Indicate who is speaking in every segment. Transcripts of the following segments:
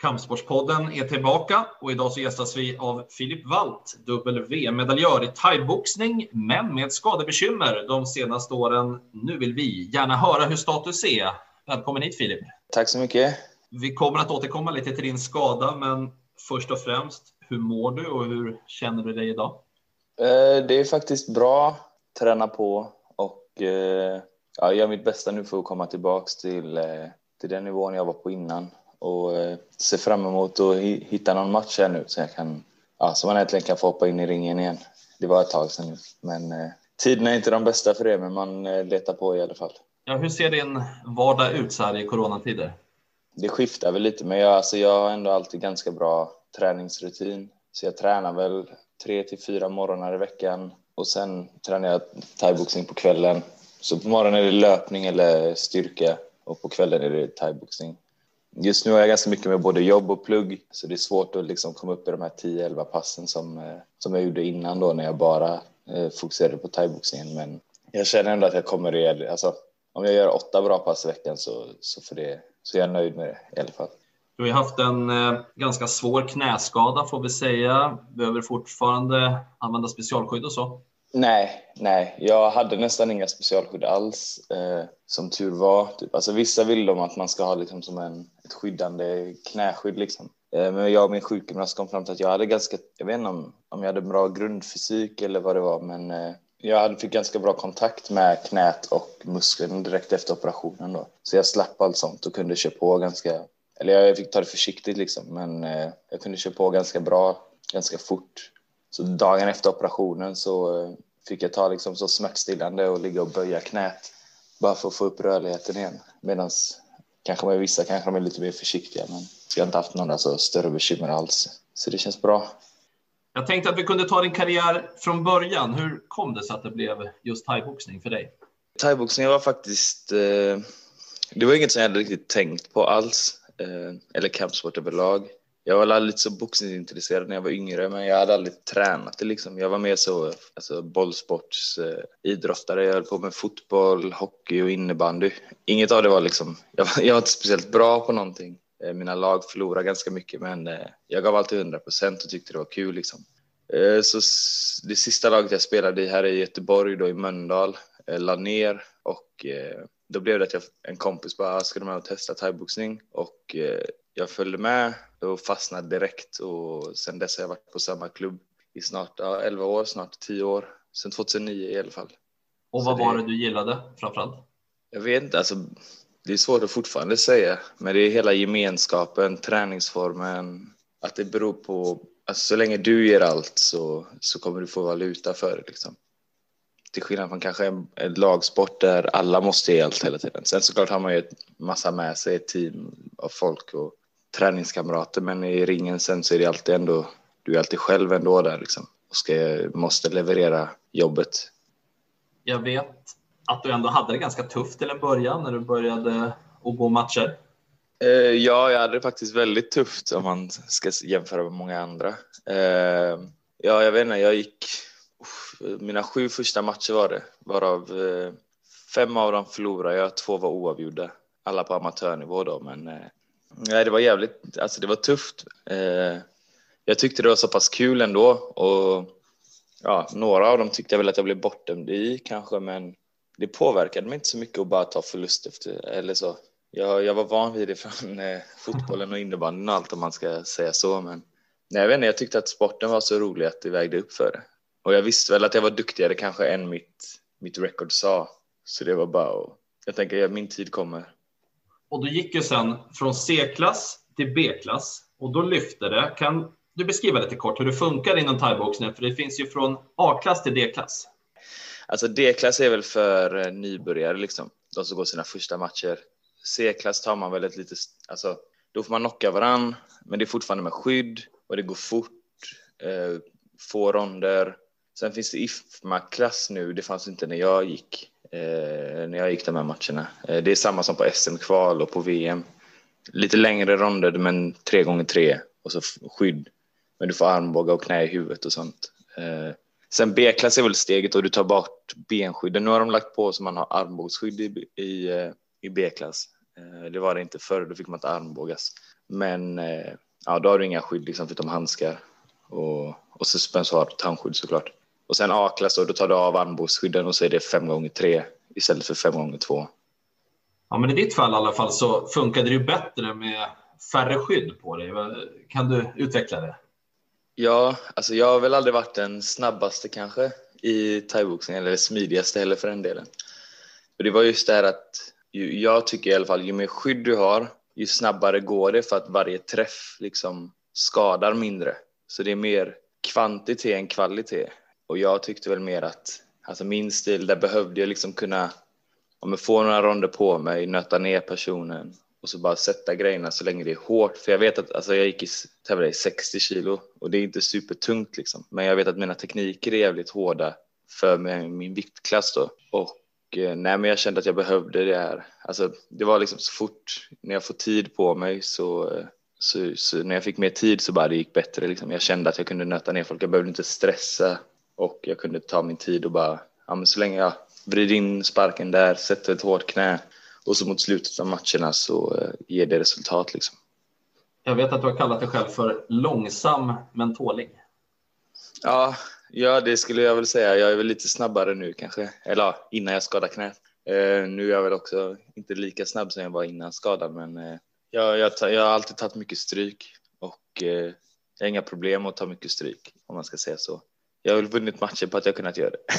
Speaker 1: Kampsportspodden är tillbaka och idag så gästas vi av Filip Walt, W-medaljör i thaiboxning, men med skadebekymmer de senaste åren. Nu vill vi gärna höra hur status är. Välkommen hit Filip.
Speaker 2: Tack så mycket.
Speaker 1: Vi kommer att återkomma lite till din skada, men först och främst, hur mår du och hur känner du dig idag?
Speaker 2: Eh, det är faktiskt bra. Träna på och eh, ja, gör mitt bästa nu för att komma tillbaks till, eh, till den nivån jag var på innan och ser fram emot att hitta någon match här nu så jag kan, ja, så man äntligen kan få hoppa in i ringen igen. Det var ett tag sedan nu, men tiderna är inte de bästa för det, men man letar på i alla fall.
Speaker 1: Ja, hur ser din vardag ut så här i coronatider?
Speaker 2: Det skiftar väl lite, men jag, alltså, jag har ändå alltid ganska bra träningsrutin. Så jag tränar väl tre till fyra morgnar i veckan och sen tränar jag thaiboxning på kvällen. Så på morgonen är det löpning eller styrka och på kvällen är det thaiboxning. Just nu har jag ganska mycket med både jobb och plugg så det är svårt att liksom komma upp i de här 10-11 passen som, eh, som jag gjorde innan då när jag bara eh, fokuserade på thaiboxningen. Men jag känner ändå att jag kommer i, alltså om jag gör åtta bra pass i veckan så, så, för det, så är jag nöjd med det i alla fall.
Speaker 1: Du har ju haft en eh, ganska svår knäskada får vi säga. Behöver fortfarande använda specialskydd och så?
Speaker 2: Nej, nej, jag hade nästan inga specialskydd alls eh, som tur var. Typ. Alltså, vissa vill de att man ska ha liksom, som en, ett skyddande knäskydd. Liksom. Eh, men jag och min sjukgymnast kom fram till att jag hade ganska, jag vet inte om, om jag hade bra grundfysik eller vad det var, men eh, jag fick ganska bra kontakt med knät och musklerna direkt efter operationen. Då. Så jag slapp allt sånt och kunde köra på ganska eller jag fick ta det försiktigt liksom, men eh, jag kunde köra på ganska bra, ganska fort. Så dagen efter operationen så eh, fick jag ta liksom så smärtstillande och ligga och böja knät bara för att få upp rörligheten igen. Medan kanske med vissa kanske de är lite mer försiktiga, men jag har inte haft några så större bekymmer alls. Så det känns bra.
Speaker 1: Jag tänkte att vi kunde ta din karriär från början. Hur kom det sig att det blev just thaiboxning för dig?
Speaker 2: Thaiboxning var faktiskt, eh, det var inget som jag hade riktigt tänkt på alls. Eh, eller kampsport överlag. Jag var aldrig lite så boxningsintresserad när jag var yngre, men jag hade aldrig tränat det liksom. Jag var mer så alltså, bollsportsidrottare. Eh, jag höll på med fotboll, hockey och innebandy. Inget av det var liksom, jag var, jag var inte speciellt bra på någonting. Eh, mina lag förlorade ganska mycket, men eh, jag gav alltid 100 procent och tyckte det var kul liksom. Eh, så det sista laget jag spelade i här i Göteborg, då i Mölndal, eh, la ner och eh, då blev det att jag, en kompis bara, ah, ska du med och testa thaiboxning? Och eh, jag följde med och fastnade direkt och sen dess har jag varit på samma klubb i snart ja, 11 år, snart 10 år. Sen 2009 i alla fall.
Speaker 1: Och vad det, var det du gillade framförallt?
Speaker 2: Jag vet inte, alltså det är svårt att fortfarande säga, men det är hela gemenskapen, träningsformen, att det beror på, alltså så länge du ger allt så, så kommer du få valuta för det liksom till skillnad från kanske en, en lagsport där alla måste ge allt hela tiden. Sen såklart har man ju ett massa med sig, ett team av folk och träningskamrater, men i ringen sen så är det alltid ändå, du är alltid själv ändå där liksom och ska, måste leverera jobbet.
Speaker 1: Jag vet att du ändå hade det ganska tufft till en början när du började att gå matcher.
Speaker 2: Eh, ja, jag hade det faktiskt väldigt tufft om man ska jämföra med många andra. Eh, ja, jag vet inte, jag gick mina sju första matcher var det, varav eh, fem av dem förlorade jag, två var oavgjorda. Alla på amatörnivå då, men nej, det var jävligt, alltså det var tufft. Eh, jag tyckte det var så pass kul ändå och ja, några av dem tyckte jag väl att jag blev bortdömd i kanske, men det påverkade mig inte så mycket att bara ta förlust efter, eller så. Jag, jag var van vid det från eh, fotbollen och innebandyn och allt om man ska säga så, men nej, jag vet inte, jag tyckte att sporten var så rolig att det vägde upp för det. Och jag visste väl att jag var duktigare kanske än mitt, mitt record sa. Så det var bara att, jag tänker att min tid kommer.
Speaker 1: Och du gick ju sen från C-klass till B-klass och då lyfte det. Kan du beskriva lite kort hur det funkar inom thaiboxning? För det finns ju från A-klass till D-klass.
Speaker 2: Alltså D-klass är väl för eh, nybörjare, liksom. de som går sina första matcher. C-klass tar man väl ett lite, alltså då får man knocka varann, men det är fortfarande med skydd och det går fort, eh, få ronder Sen finns det IFMA-klass nu, det fanns inte när jag gick, eh, när jag gick de här matcherna. Eh, det är samma som på SM-kval och på VM. Lite längre ronder, men tre gånger tre och så skydd. Men du får armbågar och knä i huvudet och sånt. Eh, sen B-klass är väl steget och du tar bort benskydden. Nu har de lagt på så man har armbågsskydd i, i, eh, i B-klass. Eh, det var det inte förr, då fick man inte armbågas. Men eh, ja, då har du inga skydd liksom, förutom handskar och, och suspensoar och tandskydd såklart. Och sen A-klass då, då tar du av armbågsskydden och så är det fem gånger tre istället för fem gånger två.
Speaker 1: Ja, men i ditt fall i alla fall så funkade det ju bättre med färre skydd på dig. Kan du utveckla det?
Speaker 2: Ja, alltså jag har väl aldrig varit den snabbaste kanske i thaiboxning eller smidigaste heller för den delen. Och det var just det här att jag tycker i alla fall ju mer skydd du har, ju snabbare går det för att varje träff liksom skadar mindre. Så det är mer kvantitet än kvalitet. Och jag tyckte väl mer att alltså min stil, där behövde jag liksom kunna om jag får några ronder på mig, nöta ner personen och så bara sätta grejerna så länge det är hårt. För jag vet att alltså, jag gick i, i 60 kilo och det är inte supertungt liksom. Men jag vet att mina tekniker är jävligt hårda för min viktklass då. Och eh, nej, men jag kände att jag behövde det här. Alltså, det var liksom så fort när jag får tid på mig så, eh, så, så när jag fick mer tid så bara det gick bättre. Liksom. Jag kände att jag kunde nöta ner folk. Jag behövde inte stressa och jag kunde ta min tid och bara, ja men så länge jag vrider in sparken där, sätter ett hårt knä och så mot slutet av matcherna så eh, ger det resultat liksom.
Speaker 1: Jag vet att du har kallat dig själv för långsam men tålig.
Speaker 2: Ja, ja, det skulle jag väl säga. Jag är väl lite snabbare nu kanske, eller ja, innan jag skadade knät. Eh, nu är jag väl också inte lika snabb som jag var innan skadan, men eh, jag, jag, jag, har alltid tagit mycket stryk och eh, jag har inga problem att ta mycket stryk om man ska säga så. Jag har väl vunnit matcher på att jag kunnat göra det.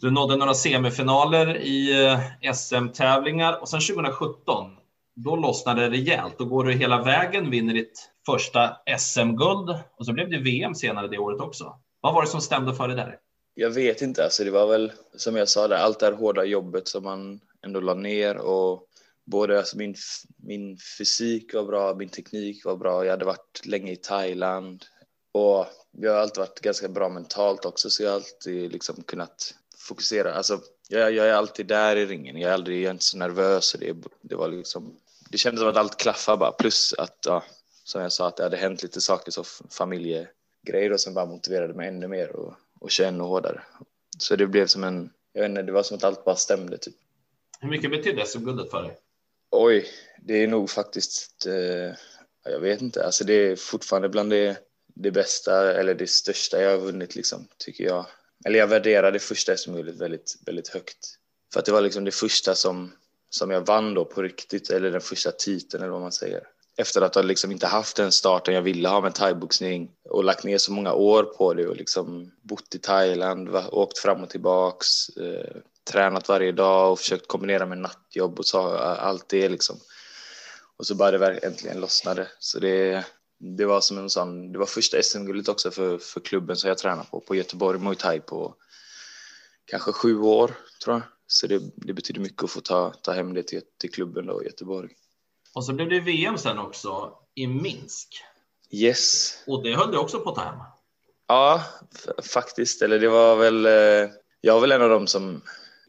Speaker 1: Du nådde några semifinaler i eh, SM-tävlingar och sen 2017, då lossnade det rejält. Då går du hela vägen, vinner ditt första SM-guld och så blev det VM senare det året också. Vad var det som stämde för dig där?
Speaker 2: Jag vet inte, alltså det var väl som jag sa där, allt det här hårda jobbet som man ändå la ner och både alltså min, min fysik var bra, min teknik var bra, jag hade varit länge i Thailand och jag har alltid varit ganska bra mentalt också så jag har alltid liksom kunnat fokusera. Alltså, jag, jag är alltid där i ringen. Jag är aldrig jag är inte så nervös. Det, det, var liksom, det kändes som att allt klaffade bara. Plus att, ja, som jag sa, att det hade hänt lite saker, så familjegrejer som bara motiverade mig ännu mer och, och köra ännu hårdare. Så det blev som en, jag vet inte, det var som att allt bara stämde. Typ.
Speaker 1: Hur mycket betydde SM-guldet för dig?
Speaker 2: Oj, det är nog faktiskt, eh, jag vet inte, alltså det är fortfarande bland det, det bästa eller det största jag har vunnit liksom, tycker jag eller jag värderade första SM-guldet väldigt, väldigt högt. För att det var liksom det första som, som jag vann då på riktigt, eller den första titeln eller vad man säger. Efter att ha liksom inte haft den starten jag ville ha med thaiboxning och lagt ner så många år på det och liksom bott i Thailand, åkt fram och tillbaks, eh, tränat varje dag och försökt kombinera med nattjobb och så, allt det liksom. Och så bara det äntligen lossnade. Så det, det var som en sån, det var första SM-guldet också för, för klubben som jag tränar på, på Göteborg Muay Thai på kanske sju år tror jag. Så det, det betyder mycket att få ta, ta hem det till, till klubben då i Göteborg.
Speaker 1: Och så blev det VM sen också i Minsk.
Speaker 2: Yes.
Speaker 1: Och det höll du också på att ta hem?
Speaker 2: Ja, faktiskt. Eller det var väl, eh, jag var väl en av dem som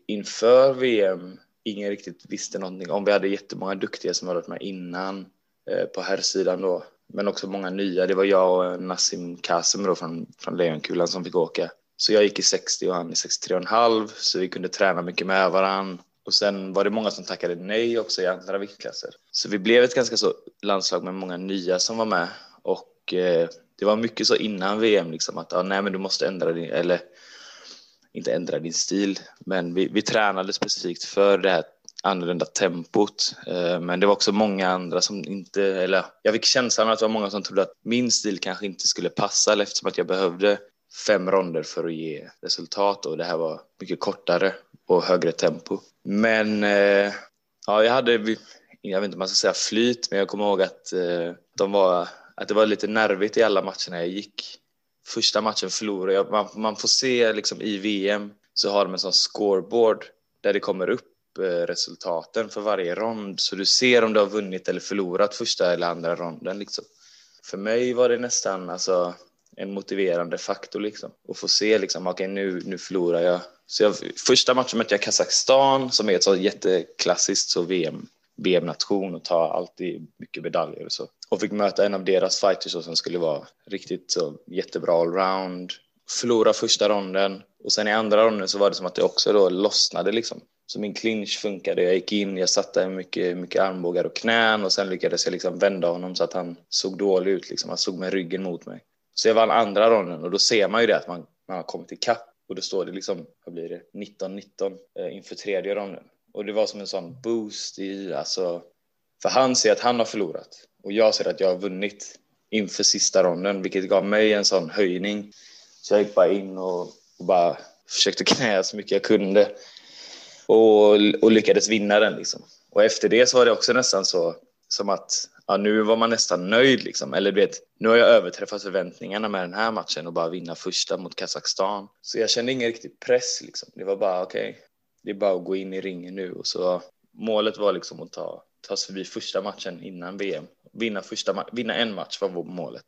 Speaker 2: inför VM ingen riktigt visste någonting om. Vi hade jättemånga duktiga som hade varit med innan eh, på herrsidan då men också många nya. Det var jag och Nassim Kasim då från, från Lejonkulan som fick åka. Så jag gick i 60 och han i 63,5 så vi kunde träna mycket med varandra. Och sen var det många som tackade nej också i andra viktklasser. Så vi blev ett ganska så landslag med många nya som var med. Och eh, det var mycket så innan VM liksom att ah, nej men du måste ändra din, eller inte ändra din stil, men vi, vi tränade specifikt för det här annorlunda tempot. Eh, men det var också många andra som inte, eller jag fick känslan att det var många som trodde att min stil kanske inte skulle passa eller eftersom att jag behövde fem ronder för att ge resultat och det här var mycket kortare och högre tempo. Men eh, ja, jag hade, jag vet inte om man ska säga flyt, men jag kommer ihåg att eh, de var, att det var lite nervigt i alla matcherna jag gick. Första matchen förlorade jag. Man, man får se liksom i VM så har de en sån scoreboard där det kommer upp Eh, resultaten för varje rond så du ser om du har vunnit eller förlorat första eller andra ronden. Liksom. För mig var det nästan alltså, en motiverande faktor liksom. att få se liksom, okej okay, nu, nu förlorar jag. Så jag, första matchen mötte jag Kazakstan som är ett så jätteklassiskt så VM, VM-nation och tar alltid mycket medaljer och så. Och fick möta en av deras fighters som skulle vara riktigt så jättebra allround. Förlora första ronden och sen i andra ronden så var det som att det också då lossnade liksom. Så min clinch funkade, jag gick in, jag satte mycket, mycket armbågar och knän och sen lyckades jag liksom vända honom så att han såg dålig ut, liksom. han såg med ryggen mot mig. Så jag vann andra ronden och då ser man ju det att man, man har kommit ikapp och då står det liksom, vad blir det, 19-19 eh, inför tredje ronden. Och det var som en sån boost i, alltså, för han ser att han har förlorat och jag ser att jag har vunnit inför sista ronden, vilket gav mig en sån höjning. Så jag gick bara in och, och bara försökte knäa så mycket jag kunde och, och lyckades vinna den. Liksom. Och efter det så var det också nästan så som att ja, nu var man nästan nöjd. Liksom. Eller vet, nu har jag överträffat förväntningarna med den här matchen och bara vinna första mot Kazakstan. Så jag kände ingen riktig press. Liksom. Det var bara okej, okay, det är bara att gå in i ringen nu. Och så målet var liksom att ta, ta sig förbi första matchen innan VM. Vinna, första, vinna en match var målet.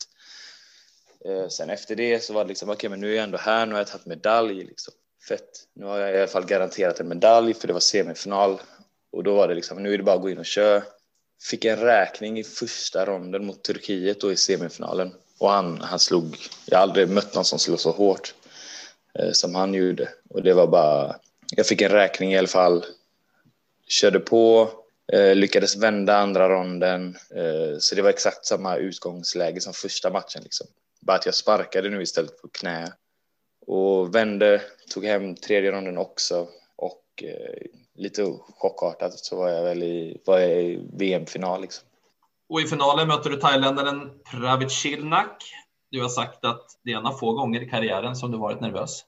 Speaker 2: Eh, sen efter det så var det liksom, okej, okay, men nu är jag ändå här, nu har jag tagit medalj. Liksom fett. Nu har jag i alla fall garanterat en medalj för det var semifinal och då var det liksom, nu är det bara att gå in och köra. Fick en räkning i första ronden mot Turkiet då i semifinalen och han, han slog, jag har aldrig mött någon som slog så hårt eh, som han gjorde och det var bara, jag fick en räkning i alla fall, körde på, eh, lyckades vända andra ronden, eh, så det var exakt samma utgångsläge som första matchen liksom. Bara att jag sparkade nu istället på knä och vände, tog hem tredje ronden också och eh, lite chockartat så var jag väl i, var jag i VM-final. Liksom.
Speaker 1: Och i finalen möter du thailändaren Pravit Chilnak. Du har sagt att det är en av få gånger i karriären som du varit nervös.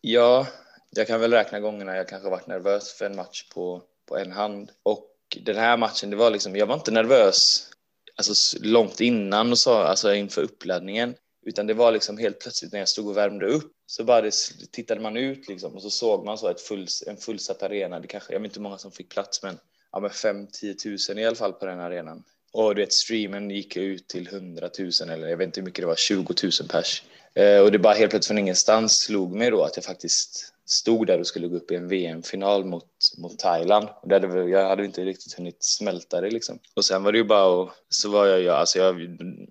Speaker 2: Ja, jag kan väl räkna gångerna jag kanske varit nervös för en match på, på en hand. Och den här matchen, det var liksom, jag var inte nervös alltså, långt innan och så, alltså inför uppladdningen. Utan det var liksom helt plötsligt när jag stod och värmde upp så bara det, tittade man ut liksom och så såg man så ett full, en fullsatt arena. Det kanske, jag vet inte hur många som fick plats men ja, med 5-10 000 i alla fall på den arenan. Och du vet streamen gick ut till 100 000 eller jag vet inte hur mycket det var, 20 000 pers. Eh, och det bara helt plötsligt från ingenstans slog mig då att jag faktiskt stod där och skulle gå upp i en VM-final mot, mot Thailand. Och det hade, jag hade inte riktigt hunnit smälta det liksom. Och sen var det ju bara och så var jag, alltså jag,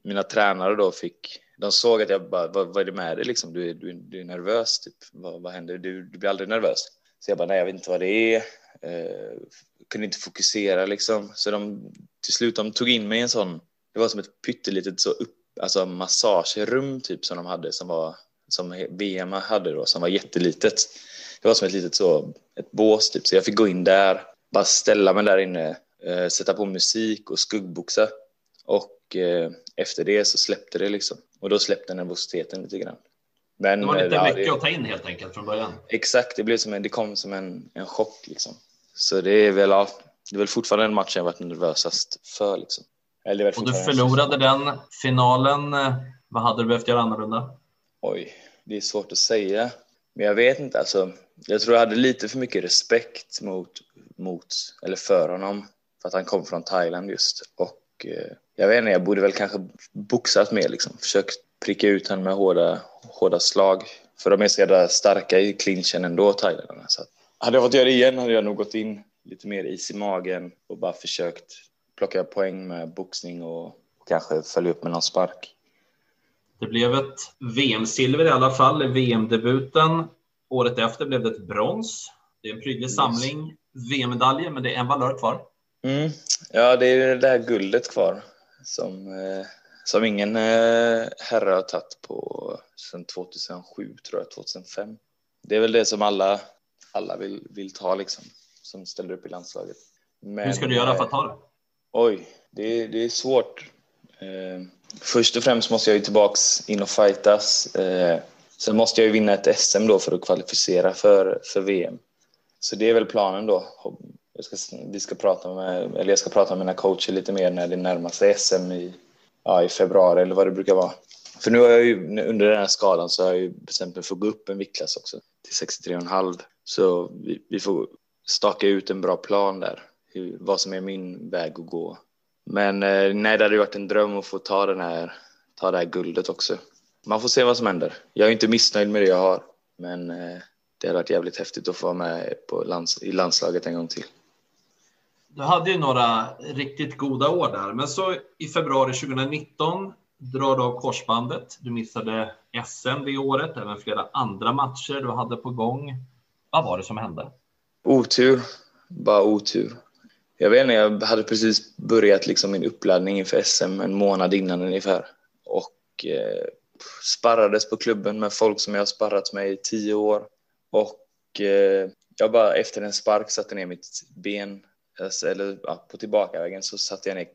Speaker 2: mina tränare då fick de såg att jag bara, vad, vad är det med dig liksom? Du, du, du är nervös, typ. Vad, vad händer? Du, du blir aldrig nervös. Så jag bara, nej, jag vet inte vad det är. Eh, kunde inte fokusera liksom. Så de till slut de tog in mig i en sån, det var som ett pyttelitet så upp, alltså massagerum typ som de hade som var som VM hade då, som var jättelitet. Det var som ett litet så, ett bås typ, så jag fick gå in där, bara ställa mig där inne, eh, sätta på musik och skuggboxa. Och eh, efter det så släppte det liksom. Och då släppte nervositeten lite grann.
Speaker 1: Men, det var lite ja, mycket det, att ta in helt enkelt från början.
Speaker 2: Exakt, det, blev som en, det kom som en, en chock liksom. Så det är väl, ja, det är väl fortfarande den matchen jag varit nervösast för liksom.
Speaker 1: Eller och du förlorade den finalen. Vad hade du behövt göra annorlunda?
Speaker 2: Oj, det är svårt att säga. Men jag vet inte, alltså. Jag tror jag hade lite för mycket respekt mot, mot eller för honom. För att han kom från Thailand just. Och eh, jag vet inte, jag borde väl kanske boxat mer liksom. Försökt pricka ut honom med hårda, hårda slag. För de är så jävla starka i clinchen ändå, thailändarna. Så hade jag fått göra det igen hade jag nog gått in lite mer is i magen och bara försökt plocka poäng med boxning och, och kanske följa upp med någon spark.
Speaker 1: Det blev ett VM-silver i alla fall VM-debuten. Året efter blev det ett brons. Det är en prydlig yes. samling VM-medaljer, men det är en valör kvar.
Speaker 2: Mm. Ja, det är det där guldet kvar som, eh, som ingen eh, herre har tagit på sedan 2007, tror jag, 2005. Det är väl det som alla, alla vill, vill ta, liksom, som ställer upp i landslaget.
Speaker 1: Men, Hur ska du göra för att ta det?
Speaker 2: Oj, det, det är svårt. Eh, först och främst måste jag ju tillbaks in och fightas. Eh, sen måste jag ju vinna ett SM då för att kvalificera för, för VM. Så det är väl planen då jag ska, vi ska prata med, eller jag ska prata med mina coacher lite mer när det närmar sig SM i, ja, i februari eller vad det brukar vara. För nu har jag ju, under den här skadan så har jag ju bestämt mig för att gå upp en viktklass också till 63,5. Så vi, vi, får staka ut en bra plan där, hur, vad som är min väg att gå. Men eh, nej, det hade varit en dröm att få ta, den här, ta det här guldet också. Man får se vad som händer. Jag är inte missnöjd med det jag har, men eh, det hade varit jävligt häftigt att få vara med på lands, i landslaget en gång till.
Speaker 1: Du hade ju några riktigt goda år där, men så i februari 2019 drar du av korsbandet. Du missade SM det året, även flera andra matcher du hade på gång. Vad var det som hände?
Speaker 2: Otur, bara otur. Jag vet inte, jag hade precis börjat liksom min uppladdning inför SM en månad innan ungefär och eh, sparrades på klubben med folk som jag har sparrat med i tio år och eh, jag bara efter en spark satte ner mitt ben alltså, eller ja, på tillbakavägen så satte jag ner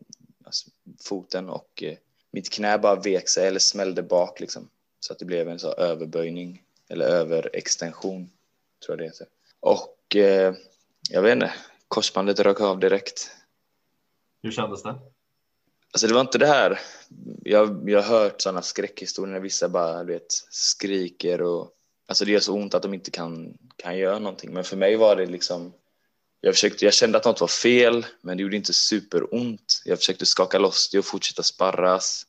Speaker 2: alltså, foten och eh, mitt knä bara vek sig eller smällde bak liksom så att det blev en så överböjning eller överextension tror jag det heter och eh, jag vet inte korsbandet rök av direkt.
Speaker 1: Hur kändes det?
Speaker 2: Alltså det var inte det här. Jag, jag har hört sådana skräckhistorier när vissa bara du vet, skriker och alltså det gör så ont att de inte kan, kan göra någonting. Men för mig var det liksom jag, försökte, jag kände att något var fel, men det gjorde inte superont. Jag försökte skaka loss det och fortsätta sparras.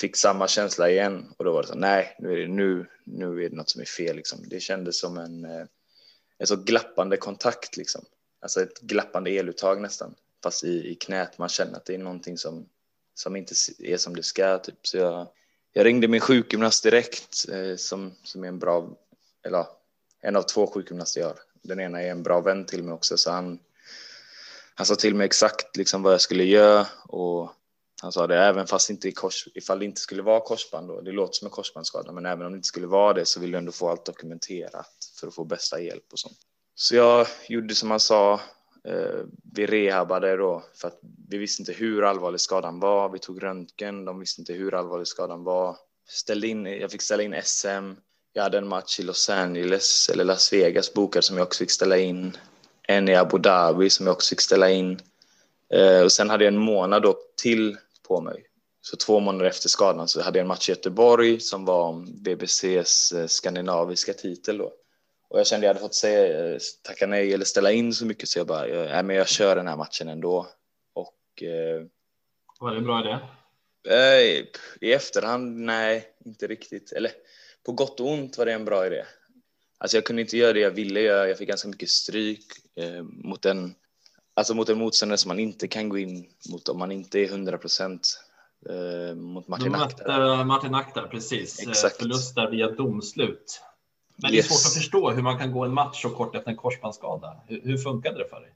Speaker 2: Fick samma känsla igen och då var det så nej, nu är det, nu, nu är det något som är fel. Liksom. Det kändes som en, eh, en så glappande kontakt. Liksom alltså ett glappande eluttag nästan, fast i, i knät. Man känner att det är någonting som, som inte är som det ska. Typ. Så jag, jag ringde min sjukgymnast direkt, eh, som, som är en bra, eller en av två sjukgymnaster jag har. Den ena är en bra vän till mig också, så han, han sa till mig exakt liksom vad jag skulle göra och han sa det även fast inte i kors, ifall det inte skulle vara korsband då, det låter som en korsbandsskada, men även om det inte skulle vara det så vill jag ändå få allt dokumenterat för att få bästa hjälp och sånt. Så jag gjorde som han sa. Eh, vi rehabade då för att vi visste inte hur allvarlig skadan var. Vi tog röntgen. De visste inte hur allvarlig skadan var. Ställde in, jag fick ställa in SM. Jag hade en match i Los Angeles eller Las Vegas bokad som jag också fick ställa in. En i Abu Dhabi som jag också fick ställa in. Eh, och sen hade jag en månad då till på mig. Så två månader efter skadan så hade jag en match i Göteborg som var om BBCs eh, skandinaviska titel då. Och jag kände jag hade fått säga, eh, tacka nej eller ställa in så mycket så jag bara, eh, jag, men jag kör den här matchen ändå. Och... Eh,
Speaker 1: Var det en bra idé?
Speaker 2: Eh, I efterhand, nej, inte riktigt. Eller på gott och ont var det en bra idé. Alltså jag kunde inte göra det jag ville göra. Jag fick ganska mycket stryk eh, mot en, alltså mot en motståndare som man inte kan gå in mot om man inte är 100 procent. Eh, mot Martin
Speaker 1: Aktar. Martin Aktar, precis. Exakt. Förlust där via domslut. Men yes. det är svårt att förstå hur man kan gå en match så kort efter en korsbandsskada. Hur, hur funkade det för dig?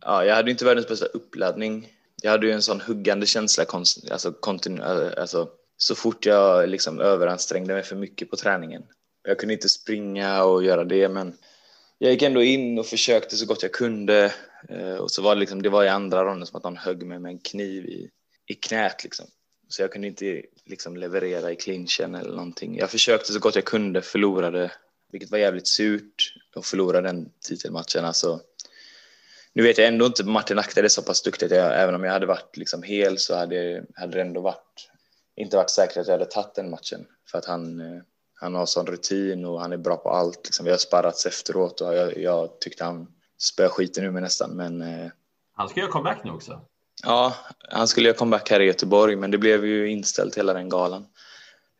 Speaker 2: Ja, jag hade inte världens bästa uppladdning. Jag hade ju en sån huggande känsla alltså, kontinu, eh, alltså, så fort jag liksom överansträngde mig för mycket på träningen. Jag kunde inte springa och göra det, men jag gick ändå in och försökte så gott jag kunde. Eh, och så var det, liksom, det var i andra ronden som att någon högg mig med en kniv i, i knät. Liksom. Så jag kunde inte liksom, leverera i clinchen eller någonting. Jag försökte så gott jag kunde, förlorade vilket var jävligt surt att förlora den titelmatchen. Alltså, nu vet jag ändå inte, Martin Akta är så pass duktig att jag, även om jag hade varit liksom hel så hade, hade det ändå varit, inte varit säkert att jag hade tagit den matchen. För att han, eh, han har sån rutin och han är bra på allt. Liksom, vi har sparrats efteråt och jag, jag tyckte han spöade skiten ur mig nästan. Men, eh,
Speaker 1: han ska göra comeback nu också.
Speaker 2: Ja, han skulle göra comeback här i Göteborg, men det blev ju inställt hela den galan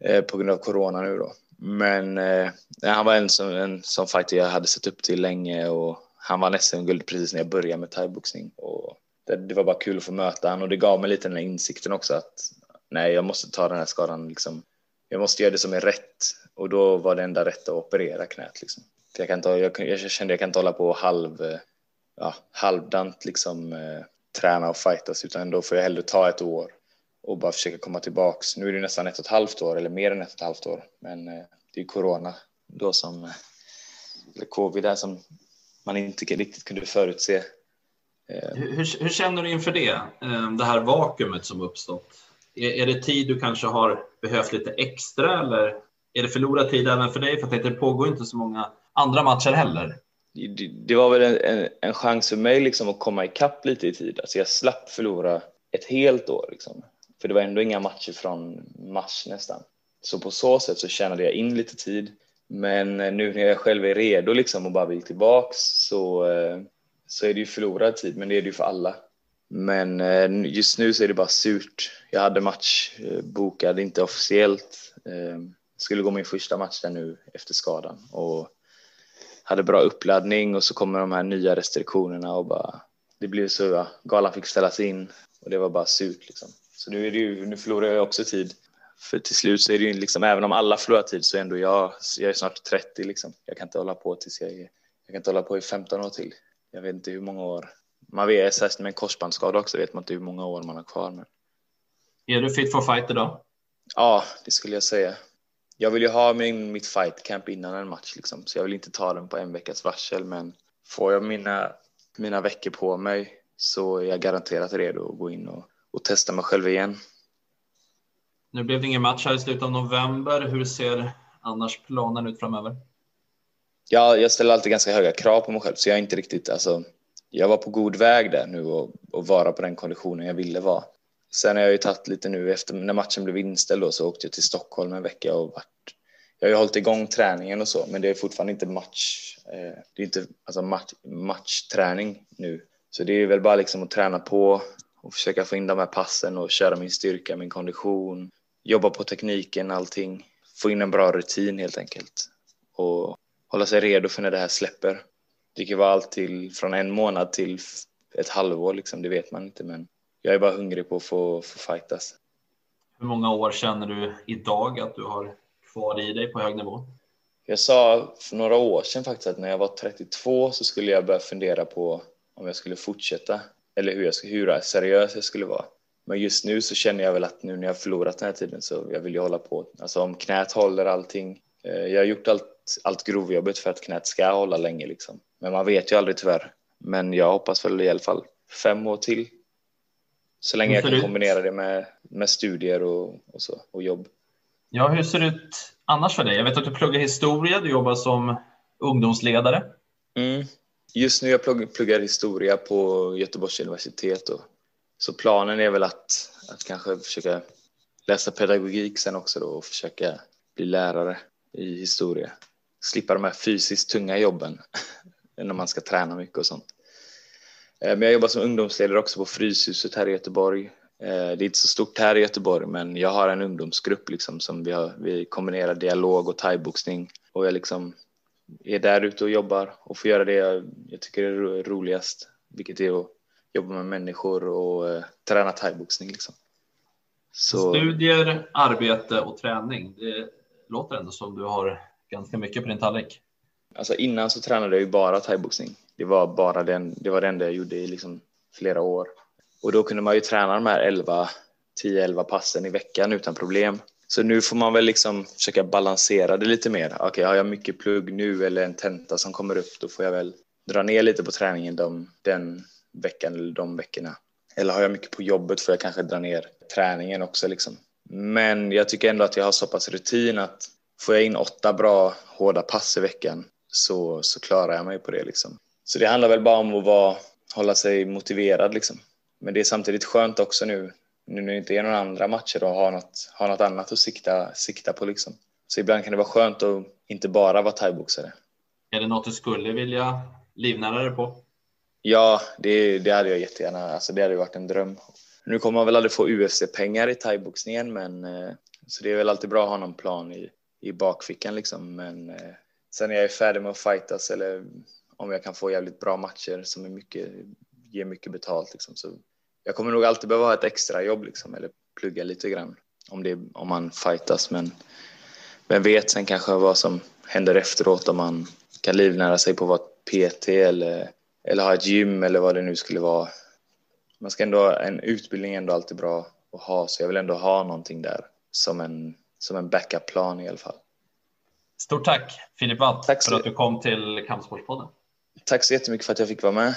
Speaker 2: eh, på grund av corona nu då. Men eh, han var en som, en som fighter jag hade sett upp till länge och han var nästan guld precis när jag började med thaiboxning. Och det, det, var bara kul att få möta honom och det gav mig lite den här insikten också att nej, jag måste ta den här skadan liksom. Jag måste göra det som är rätt och då var det enda rätt att operera knät liksom. För jag, kan ta, jag, jag kände jag kan inte hålla på halv, eh, ja, halvdant liksom eh, träna och fightas utan då får jag hellre ta ett år och bara försöka komma tillbaks. Nu är det nästan ett och ett halvt år eller mer än ett och ett halvt år, men eh, det är corona då som, eh, eller covid där som man inte riktigt kunde förutse.
Speaker 1: Eh, hur, hur, känner du inför det, det här vakuumet som uppstått? Är, är det tid du kanske har behövt lite extra eller är det förlorad tid även för dig? För att det pågår inte så många andra matcher heller.
Speaker 2: Det, det var väl en, en, en, chans för mig liksom att komma ikapp lite i tid. Alltså jag slapp förlora ett helt år. Liksom. För det var ändå inga matcher från mars nästan. Så på så sätt så tjänade jag in lite tid. Men eh, nu när jag själv är redo liksom och bara vill tillbaks så, eh, så är det ju förlorad tid, men det är det ju för alla. Men eh, just nu så är det bara surt. Jag hade match bokad, inte officiellt. Skulle gå min första match där nu efter skadan och hade bra uppladdning och så kommer de här nya restriktionerna och bara det blev så, ja, galan fick ställas in och det var bara surt liksom. Så nu, är det ju, nu förlorar jag också tid. För till slut så är det ju liksom, även om alla förlorar tid så är ändå jag, jag är snart 30 liksom. Jag kan inte hålla på tills jag är, jag kan inte hålla på i 15 år till. Jag vet inte hur många år. Man vet, särskilt med en korsbandsskada också, vet man inte hur många år man har kvar. Men...
Speaker 1: Är du fit for fight idag?
Speaker 2: Ja, det skulle jag säga. Jag vill ju ha min, mitt fight camp innan en match liksom, så jag vill inte ta den på en veckas varsel, men får jag mina, mina veckor på mig så är jag garanterat redo att gå in och, och testa mig själv igen.
Speaker 1: Nu blev det ingen match här i slutet av november. Hur ser annars planen ut framöver?
Speaker 2: Ja, jag ställer alltid ganska höga krav på mig själv, så jag är inte riktigt, alltså, jag var på god väg där nu och, och vara på den konditionen jag ville vara. Sen har jag ju tagit lite nu efter när matchen blev inställd då, så åkte jag till Stockholm en vecka och varit. Jag har ju hållit igång träningen och så, men det är fortfarande inte match. Eh, det är inte alltså match, matchträning nu, så det är väl bara liksom att träna på och försöka få in de här passen och köra min styrka, min kondition, jobba på tekniken, allting. Få in en bra rutin helt enkelt och hålla sig redo för när det här släpper. Det kan vara allt till från en månad till ett halvår, liksom, det vet man inte. Men jag är bara hungrig på att få, få fightas.
Speaker 1: Hur många år känner du idag att du har kvar i dig på hög nivå?
Speaker 2: Jag sa för några år sedan faktiskt att när jag var 32 så skulle jag börja fundera på om jag skulle fortsätta eller hur, jag, hur seriös jag skulle vara. Men just nu så känner jag väl att nu när jag förlorat den här tiden så jag vill ju hålla på. Alltså om knät håller allting. Eh, jag har gjort allt, allt grovjobbet för att knät ska hålla länge liksom. Men man vet ju aldrig tyvärr. Men jag hoppas väl i alla fall fem år till. Så länge jag kan kombinera det med, med studier och, och, så, och jobb.
Speaker 1: Ja, hur ser det ut annars för dig? Jag vet att du pluggar historia, du jobbar som ungdomsledare.
Speaker 2: Mm. Just nu jag pluggar historia på Göteborgs universitet. Och, så planen är väl att, att kanske försöka läsa pedagogik sen också då och försöka bli lärare i historia. Slippa de här fysiskt tunga jobben när man ska träna mycket och sånt. Eh, men jag jobbar som ungdomsledare också på Fryshuset här i Göteborg. Eh, det är inte så stort här i Göteborg, men jag har en ungdomsgrupp liksom som vi, har, vi kombinerar dialog och thaiboxning och jag liksom är där ute och jobbar och får göra det jag, jag tycker är roligast, vilket är att jobba med människor och uh, träna thaiboxning. Liksom.
Speaker 1: Så... Studier, arbete och träning. Det låter ändå som du har ganska mycket på din tallrik.
Speaker 2: Alltså innan så tränade jag ju bara thaiboxning. Det var bara den, det var det enda jag gjorde i liksom flera år. Och då kunde man ju träna de här 11, 10-11 passen i veckan utan problem. Så nu får man väl liksom försöka balansera det lite mer. Okej, okay, har jag mycket plugg nu eller en tenta som kommer upp, då får jag väl dra ner lite på träningen de, den veckan eller de veckorna. Eller har jag mycket på jobbet får jag kanske dra ner träningen också liksom. Men jag tycker ändå att jag har så pass rutin att får jag in åtta bra hårda pass i veckan så, så klarar jag mig på det liksom. Så det handlar väl bara om att vara, hålla sig motiverad liksom. Men det är samtidigt skönt också nu nu när det inte är några andra matcher och ha något, ha något annat att sikta, sikta på liksom. Så ibland kan det vara skönt att inte bara vara thaiboxare.
Speaker 1: Är det något du skulle vilja livnära dig på?
Speaker 2: Ja, det, det hade jag jättegärna. Alltså det hade varit en dröm. Nu kommer man väl aldrig få UFC-pengar i thaiboxningen, men eh, så det är väl alltid bra att ha någon plan i, i bakfickan liksom. Men eh, sen när jag är färdig med att fightas eller om jag kan få jävligt bra matcher som är mycket, ger mycket betalt liksom, så jag kommer nog alltid behöva ha ett extra jobb liksom, eller plugga lite grann om, det, om man fightas. Men vem vet sen kanske vad som händer efteråt om man kan livnära sig på att vara PT eller, eller ha ett gym eller vad det nu skulle vara. Man ska ändå, en utbildning är ändå alltid bra att ha, så jag vill ändå ha någonting där som en, som en backup-plan i alla fall.
Speaker 1: Stort tack Filip Watt för att du kom till Kampsportspodden.
Speaker 2: Tack så jättemycket för att jag fick vara med.